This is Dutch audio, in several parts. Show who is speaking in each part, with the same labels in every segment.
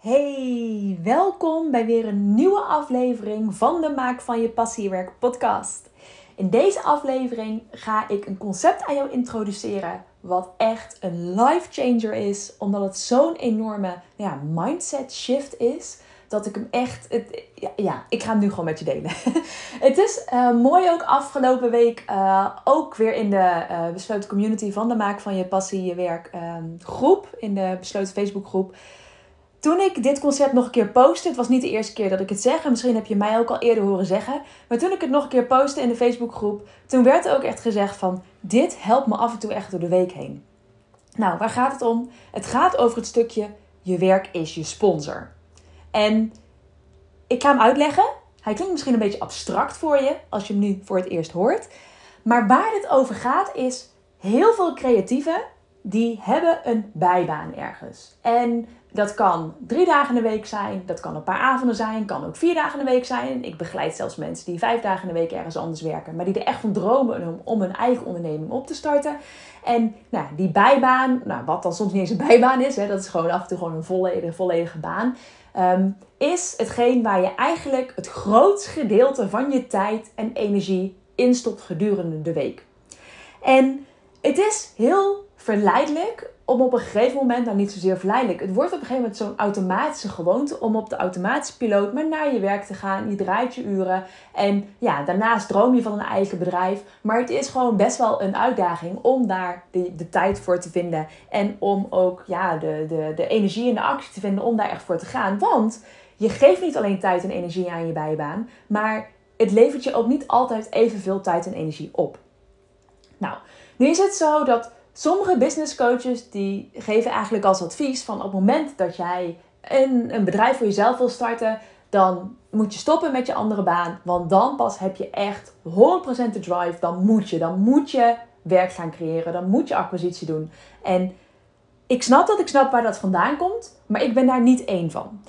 Speaker 1: Hey, welkom bij weer een nieuwe aflevering van de Maak van je Passiewerk podcast. In deze aflevering ga ik een concept aan jou introduceren wat echt een life changer is, omdat het zo'n enorme ja, mindset shift is dat ik hem echt. Het, ja, ik ga hem nu gewoon met je delen. het is uh, mooi ook afgelopen week. Uh, ook weer in de uh, besloten community van de Maak van je Passie je Werk ehm, groep. In de besloten Facebook groep. Toen ik dit concept nog een keer postte, het was niet de eerste keer dat ik het zeg, en misschien heb je mij ook al eerder horen zeggen, maar toen ik het nog een keer postte in de Facebookgroep, toen werd er ook echt gezegd van, dit helpt me af en toe echt door de week heen. Nou, waar gaat het om? Het gaat over het stukje, je werk is je sponsor. En ik ga hem uitleggen. Hij klinkt misschien een beetje abstract voor je als je hem nu voor het eerst hoort. Maar waar dit over gaat is heel veel creatieven die hebben een bijbaan ergens. En dat kan drie dagen in de week zijn, dat kan een paar avonden zijn, kan ook vier dagen in de week zijn. Ik begeleid zelfs mensen die vijf dagen in de week ergens anders werken, maar die er echt van dromen om, hun eigen onderneming op te starten. En nou, die bijbaan, nou, wat dan soms niet eens een bijbaan is, hè, dat is gewoon af en toe gewoon een volledige, volledige baan. Um, is hetgeen waar je eigenlijk het grootste gedeelte van je tijd en energie instopt gedurende de week. En het is heel verleidelijk om op een gegeven moment, nou niet zozeer verleidelijk, het wordt op een gegeven moment zo'n automatische gewoonte om op de automatische piloot maar naar je werk te gaan. Je draait je uren en ja, daarnaast droom je van een eigen bedrijf. Maar het is gewoon best wel een uitdaging om daar de, de tijd voor te vinden en om ook ja, de, de, de energie en de actie te vinden om daar echt voor te gaan. Want je geeft niet alleen tijd en energie aan je bijbaan, maar het levert je ook niet altijd evenveel tijd en energie op. Nou, nu is het zo dat sommige business coaches die geven eigenlijk als advies van op het moment dat jij een, een bedrijf voor jezelf wil starten, dan moet je stoppen met je andere baan. Want dan pas heb je echt 100% de drive. Dan moet je. Dan moet je werk gaan creëren. Dan moet je acquisitie doen. En ik snap dat. Ik snap waar dat vandaan komt. Maar ik ben daar niet één van.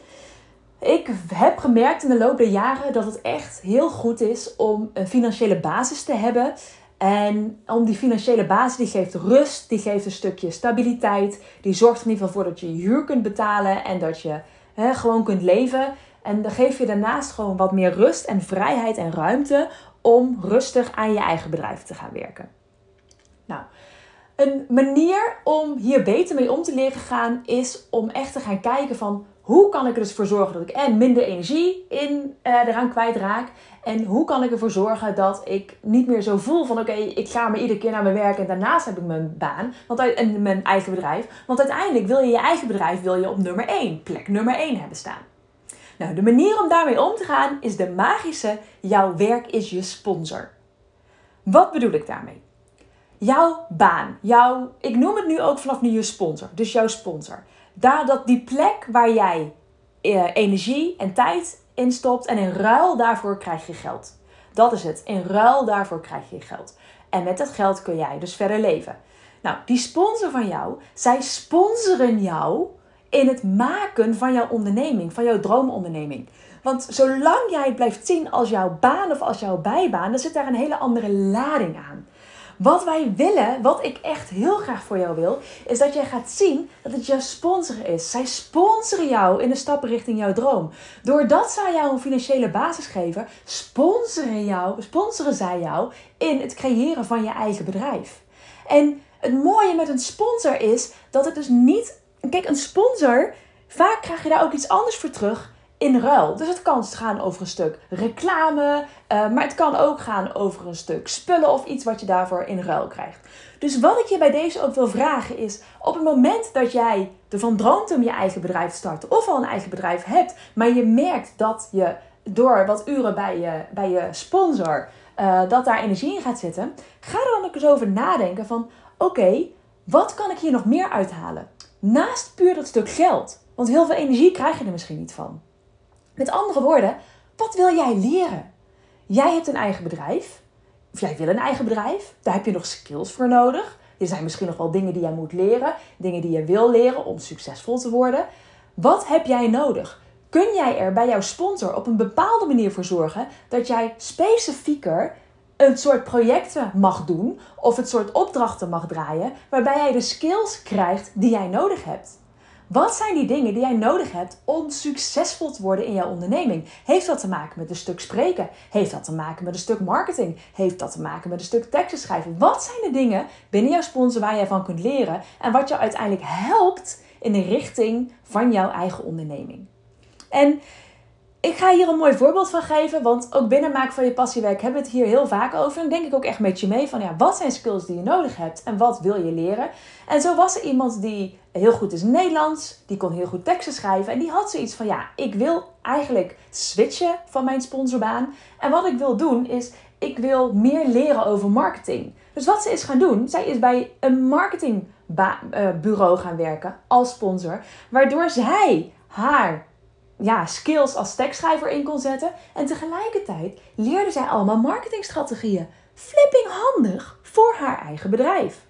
Speaker 1: Ik heb gemerkt in de loop der jaren dat het echt heel goed is om een financiële basis te hebben. En om die financiële basis, die geeft rust, die geeft een stukje stabiliteit. Die zorgt er in ieder geval voor dat je je huur kunt betalen en dat je hè, gewoon kunt leven. En dan geef je daarnaast gewoon wat meer rust en vrijheid en ruimte om rustig aan je eigen bedrijf te gaan werken. Nou, een manier om hier beter mee om te leren gaan is om echt te gaan kijken van hoe kan ik er dus voor zorgen dat ik en minder energie in, uh, eraan kwijtraak. En hoe kan ik ervoor zorgen dat ik niet meer zo voel van oké, ik ga maar iedere keer naar mijn werk en daarnaast heb ik mijn baan want, en mijn eigen bedrijf. Want uiteindelijk wil je je eigen bedrijf wil je op nummer 1, plek nummer 1 hebben staan. Nou, de manier om daarmee om te gaan is de magische jouw werk is je sponsor. Wat bedoel ik daarmee? Jouw baan, jouw, ik noem het nu ook vanaf nu je sponsor, dus jouw sponsor. Daar dat die plek waar jij eh, energie en tijd instopt en in ruil daarvoor krijg je geld. Dat is het. In ruil daarvoor krijg je geld. En met dat geld kun jij dus verder leven. Nou, die sponsor van jou, zij sponsoren jou in het maken van jouw onderneming, van jouw droomonderneming. Want zolang jij het blijft zien als jouw baan of als jouw bijbaan, dan zit daar een hele andere lading aan. Wat wij willen, wat ik echt heel graag voor jou wil, is dat jij gaat zien dat het jouw sponsor is. Zij sponsoren jou in de stappen richting jouw droom. Doordat zij jou een financiële basis geven, sponsoren, jou, sponsoren zij jou in het creëren van je eigen bedrijf. En het mooie met een sponsor is dat het dus niet. Kijk, een sponsor, vaak krijg je daar ook iets anders voor terug in ruil. Dus het kan gaan over een stuk reclame, uh, maar het kan ook gaan over een stuk spullen of iets wat je daarvoor in ruil krijgt. Dus wat ik je bij deze ook wil vragen is: op het moment dat jij ervan droomt om je eigen bedrijf te starten, of al een eigen bedrijf hebt, maar je merkt dat je door wat uren bij je, bij je sponsor, uh, dat daar energie in gaat zitten, ga er dan ook eens over nadenken van: oké, wat kan ik hier nog meer uithalen? Naast puur dat stuk geld. Want heel veel energie krijg je er misschien niet van. Met andere woorden, wat wil jij leren? Jij hebt een eigen bedrijf. Of jij wil een eigen bedrijf. Daar heb je nog skills voor nodig. Er zijn misschien nog wel dingen die jij moet leren. Dingen die je wil leren om succesvol te worden. Wat heb jij nodig? Kun jij er bij jouw sponsor op een bepaalde manier voor zorgen dat jij specifieker een soort projecten mag doen of het soort opdrachten mag draaien waarbij jij de skills krijgt die jij nodig hebt? Wat zijn die dingen die jij nodig hebt om succesvol te worden in jouw onderneming? Heeft dat te maken met een stuk spreken? Heeft dat te maken met een stuk marketing? Heeft dat te maken met een stuk teksten schrijven? Wat zijn de dingen binnen jouw sponsor waar jij van kunt leren en wat jou uiteindelijk helpt in de richting van jouw eigen onderneming? En ik ga hier een mooi voorbeeld van geven, want ook binnen Maak van je passiewerk hebben we het hier heel vaak over. En denk ik ook echt met je mee van ja, wat zijn skills die je nodig hebt en wat wil je leren? En zo was er iemand die heel goed is Nederlands, die kon heel goed teksten schrijven en die had zoiets van ja, ik wil eigenlijk switchen van mijn sponsorbaan. En wat ik wil doen is, ik wil meer leren over marketing. Dus wat ze is gaan doen, zij is bij een marketingbureau gaan werken als sponsor, waardoor zij haar ja, skills als tekstschrijver in kon zetten. En tegelijkertijd leerde zij allemaal marketingstrategieën. Flipping handig voor haar eigen bedrijf.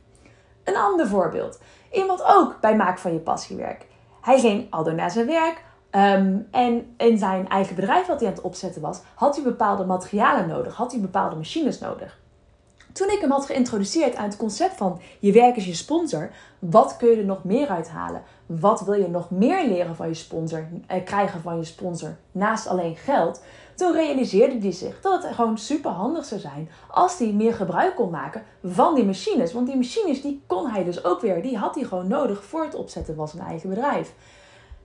Speaker 1: Een ander voorbeeld. Iemand ook bij Maak van je passiewerk. Hij ging al door naar zijn werk. Ehm, en in zijn eigen bedrijf wat hij aan het opzetten was, had hij bepaalde materialen nodig. Had hij bepaalde machines nodig. Toen ik hem had geïntroduceerd aan het concept van je werk is je sponsor, wat kun je er nog meer uithalen? Wat wil je nog meer leren van je sponsor, eh, krijgen van je sponsor naast alleen geld? Toen realiseerde hij zich dat het gewoon super handig zou zijn als hij meer gebruik kon maken van die machines. Want die machines die kon hij dus ook weer, die had hij gewoon nodig voor het opzetten van zijn eigen bedrijf.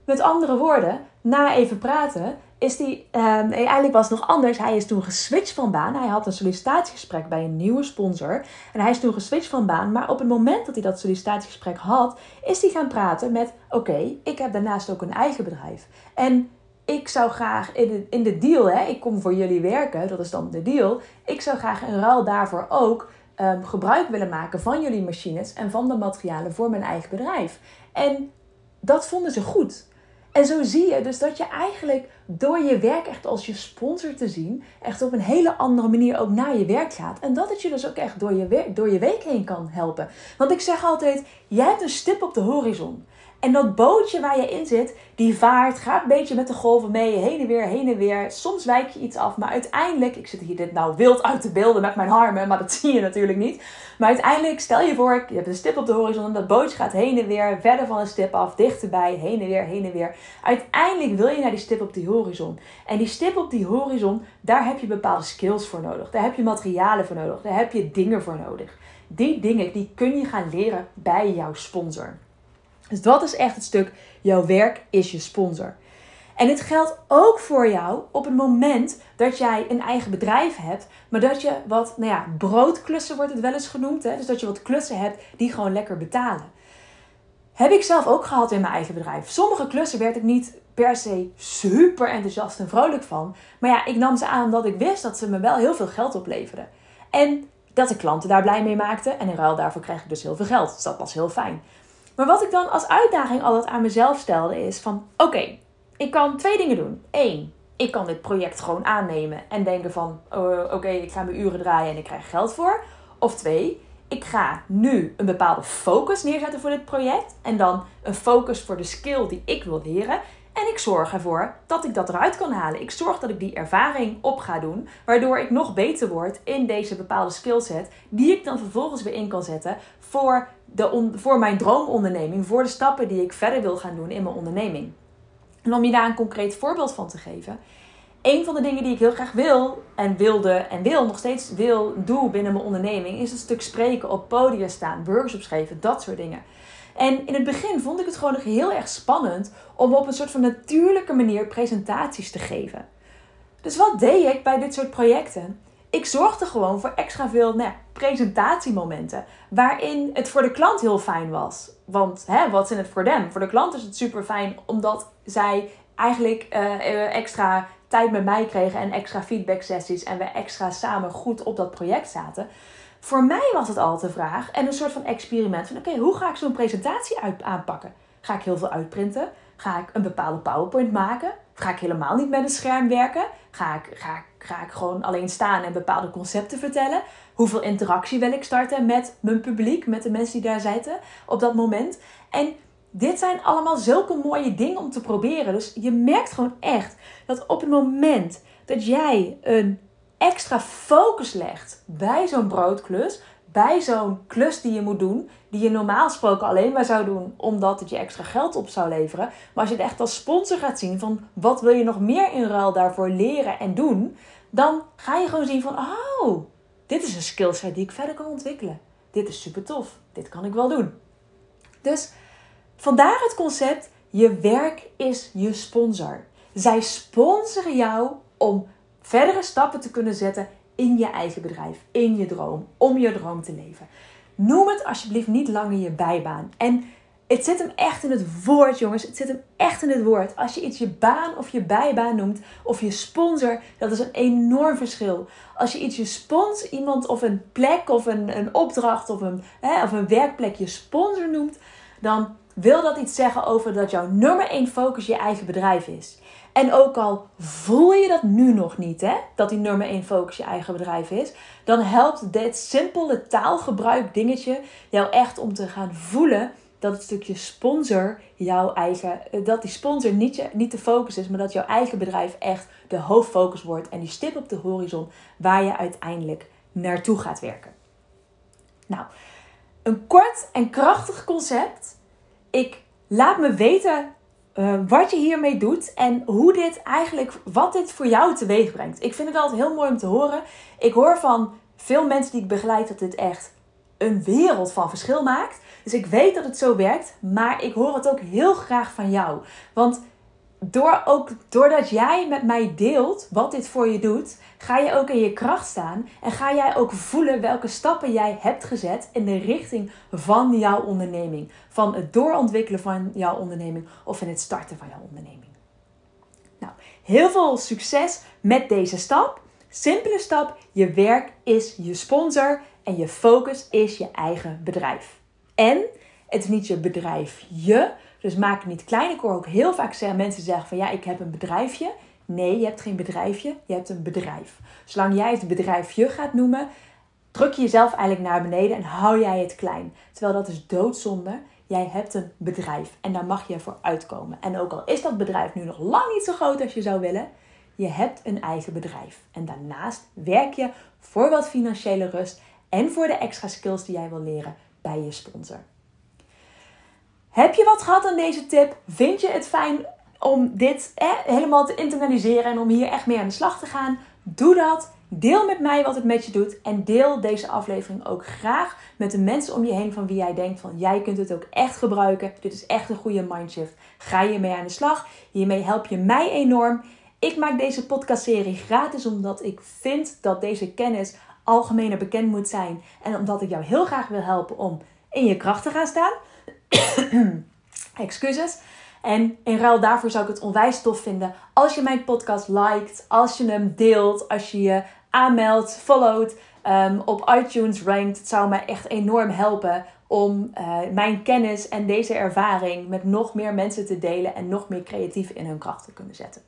Speaker 1: Met andere woorden, na even praten, is die, um, eigenlijk was het nog anders. Hij is toen geswitcht van baan. Hij had een sollicitatiegesprek bij een nieuwe sponsor. En hij is toen geswitcht van baan. Maar op het moment dat hij dat sollicitatiegesprek had, is hij gaan praten met: Oké, ik heb daarnaast ook een eigen bedrijf. En ik zou graag in de, in de deal, hè, ik kom voor jullie werken, dat is dan de deal. Ik zou graag in ruil daarvoor ook um, gebruik willen maken van jullie machines en van de materialen voor mijn eigen bedrijf. En dat vonden ze goed. En zo zie je dus dat je eigenlijk door je werk echt als je sponsor te zien, echt op een hele andere manier ook naar je werk gaat. En dat het je dus ook echt door je, door je week heen kan helpen. Want ik zeg altijd, jij hebt een stip op de horizon. En dat bootje waar je in zit, die vaart, gaat een beetje met de golven mee, heen en weer, heen en weer. Soms wijk je iets af, maar uiteindelijk, ik zit hier dit nou wild uit te beelden met mijn armen, maar dat zie je natuurlijk niet. Maar uiteindelijk, stel je voor, je hebt een stip op de horizon en dat bootje gaat heen en weer, verder van een stip af, dichterbij, heen en weer, heen en weer. Uiteindelijk wil je naar die stip op die horizon. En die stip op die horizon, daar heb je bepaalde skills voor nodig. Daar heb je materialen voor nodig. Daar heb je dingen voor nodig. Die dingen, die kun je gaan leren bij jouw sponsor. Dus dat is echt het stuk, jouw werk is je sponsor. En dit geldt ook voor jou op het moment dat jij een eigen bedrijf hebt, maar dat je wat, nou ja, broodklussen wordt het wel eens genoemd. Hè? Dus dat je wat klussen hebt die gewoon lekker betalen. Heb ik zelf ook gehad in mijn eigen bedrijf. Sommige klussen werd ik niet per se super enthousiast en vrolijk van. Maar ja, ik nam ze aan omdat ik wist dat ze me wel heel veel geld opleverden. En dat de klanten daar blij mee maakten. En in ruil daarvoor kreeg ik dus heel veel geld. Dus dat was heel fijn. Maar wat ik dan als uitdaging altijd aan mezelf stelde is van... Oké, ik kan twee dingen doen. Eén, ik kan dit project gewoon aannemen en denken van... Oh, oké, ik ga mijn uren draaien en ik krijg geld voor. Of twee, ik ga nu een bepaalde focus neerzetten voor dit project. En dan een focus voor de skill die ik wil leren. En ik zorg ervoor dat ik dat eruit kan halen. Ik zorg dat ik die ervaring op ga doen, waardoor ik nog beter word in deze bepaalde skillset, die ik dan vervolgens weer in kan zetten voor, de voor mijn droomonderneming, voor de stappen die ik verder wil gaan doen in mijn onderneming. En om je daar een concreet voorbeeld van te geven. Een van de dingen die ik heel graag wil en wilde en wil nog steeds wil doen binnen mijn onderneming is een stuk spreken, op podium staan, workshops geven, dat soort dingen. En in het begin vond ik het gewoon nog heel erg spannend om op een soort van natuurlijke manier presentaties te geven. Dus wat deed ik bij dit soort projecten? Ik zorgde gewoon voor extra veel nou presentatiemomenten. Waarin het voor de klant heel fijn was. Want hè, wat is het voor them? Voor de klant is het super fijn omdat zij eigenlijk uh, extra tijd met mij kregen en extra feedback sessies. En we extra samen goed op dat project zaten. Voor mij was het altijd de vraag en een soort van experiment van oké, hoe ga ik zo'n presentatie uit, aanpakken? Ga ik heel veel uitprinten? Ga ik een bepaalde PowerPoint maken? Ga ik helemaal niet met een scherm werken? Ga ik, ga, ga ik gewoon alleen staan en bepaalde concepten vertellen? Hoeveel interactie wil ik starten met mijn publiek, met de mensen die daar zitten op dat moment? En dit zijn allemaal zulke mooie dingen om te proberen. Dus je merkt gewoon echt dat op het moment dat jij een extra focus legt bij zo'n broodklus, bij zo'n klus die je moet doen, die je normaal gesproken alleen maar zou doen omdat het je extra geld op zou leveren. Maar als je het echt als sponsor gaat zien van wat wil je nog meer in ruil daarvoor leren en doen, dan ga je gewoon zien van, oh, dit is een skillset die ik verder kan ontwikkelen. Dit is super tof. Dit kan ik wel doen. Dus vandaar het concept, je werk is je sponsor. Zij sponsoren jou om verdere stappen te kunnen zetten in je eigen bedrijf, in je droom, om je droom te leven. Noem het alsjeblieft niet langer je bijbaan. En het zit hem echt in het woord, jongens. Het zit hem echt in het woord. Als je iets je baan of je bijbaan noemt, of je sponsor, dat is een enorm verschil. Als je iets je spons, iemand of een plek of een, een opdracht of een, hè, of een werkplek je sponsor noemt, dan wil dat iets zeggen over dat jouw nummer één focus je eigen bedrijf is. En ook al voel je dat nu nog niet, hè, dat die nummer 1 focus je eigen bedrijf is, dan helpt dit simpele taalgebruik dingetje jou echt om te gaan voelen dat het stukje sponsor jouw eigen, eh, dat die sponsor niet, je, niet de focus is, maar dat jouw eigen bedrijf echt de hoofdfocus wordt en die stip op de horizon waar je uiteindelijk naartoe gaat werken. Nou, een kort en krachtig concept. Ik laat me weten uh, wat je hiermee doet en hoe dit eigenlijk, wat dit voor jou teweeg brengt. Ik vind het altijd heel mooi om te horen. Ik hoor van veel mensen die ik begeleid dat dit echt een wereld van verschil maakt. Dus ik weet dat het zo werkt, maar ik hoor het ook heel graag van jou. Want door ook, doordat jij met mij deelt wat dit voor je doet, ga je ook in je kracht staan en ga jij ook voelen welke stappen jij hebt gezet in de richting van jouw onderneming. Van het doorontwikkelen van jouw onderneming of in het starten van jouw onderneming. Nou, heel veel succes met deze stap. Simpele stap, je werk is je sponsor en je focus is je eigen bedrijf. En het is niet je bedrijf je, dus maak niet klein. Ik hoor ook heel vaak mensen zeggen van ja, ik heb een bedrijfje. Nee, je hebt geen bedrijfje, je hebt een bedrijf. Zolang jij het bedrijfje gaat noemen, druk je jezelf eigenlijk naar beneden en hou jij het klein. Terwijl dat is doodzonde. Jij hebt een bedrijf en daar mag je voor uitkomen. En ook al is dat bedrijf nu nog lang niet zo groot als je zou willen, je hebt een eigen bedrijf. En daarnaast werk je voor wat financiële rust en voor de extra skills die jij wil leren bij je sponsor. Heb je wat gehad aan deze tip? Vind je het fijn om dit eh, helemaal te internaliseren en om hier echt mee aan de slag te gaan? Doe dat. Deel met mij wat het met je doet. En deel deze aflevering ook graag met de mensen om je heen van wie jij denkt van jij kunt het ook echt gebruiken. Dit is echt een goede mindshift. Ga je mee aan de slag. Hiermee help je mij enorm. Ik maak deze podcastserie gratis omdat ik vind dat deze kennis algemener bekend moet zijn. En omdat ik jou heel graag wil helpen om in je kracht te gaan staan. Excuses. En in ruil daarvoor zou ik het onwijs tof vinden als je mijn podcast liked, als je hem deelt, als je je aanmeldt, followt, um, op iTunes rankt. Het zou mij echt enorm helpen om uh, mijn kennis en deze ervaring met nog meer mensen te delen en nog meer creatief in hun kracht te kunnen zetten.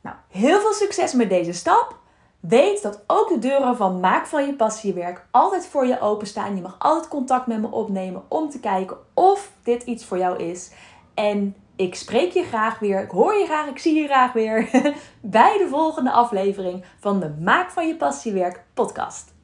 Speaker 1: Nou, heel veel succes met deze stap. Weet dat ook de deuren van Maak van je passiewerk altijd voor je openstaan. Je mag altijd contact met me opnemen om te kijken of dit iets voor jou is. En ik spreek je graag weer, ik hoor je graag, ik zie je graag weer bij de volgende aflevering van de Maak van je passiewerk podcast.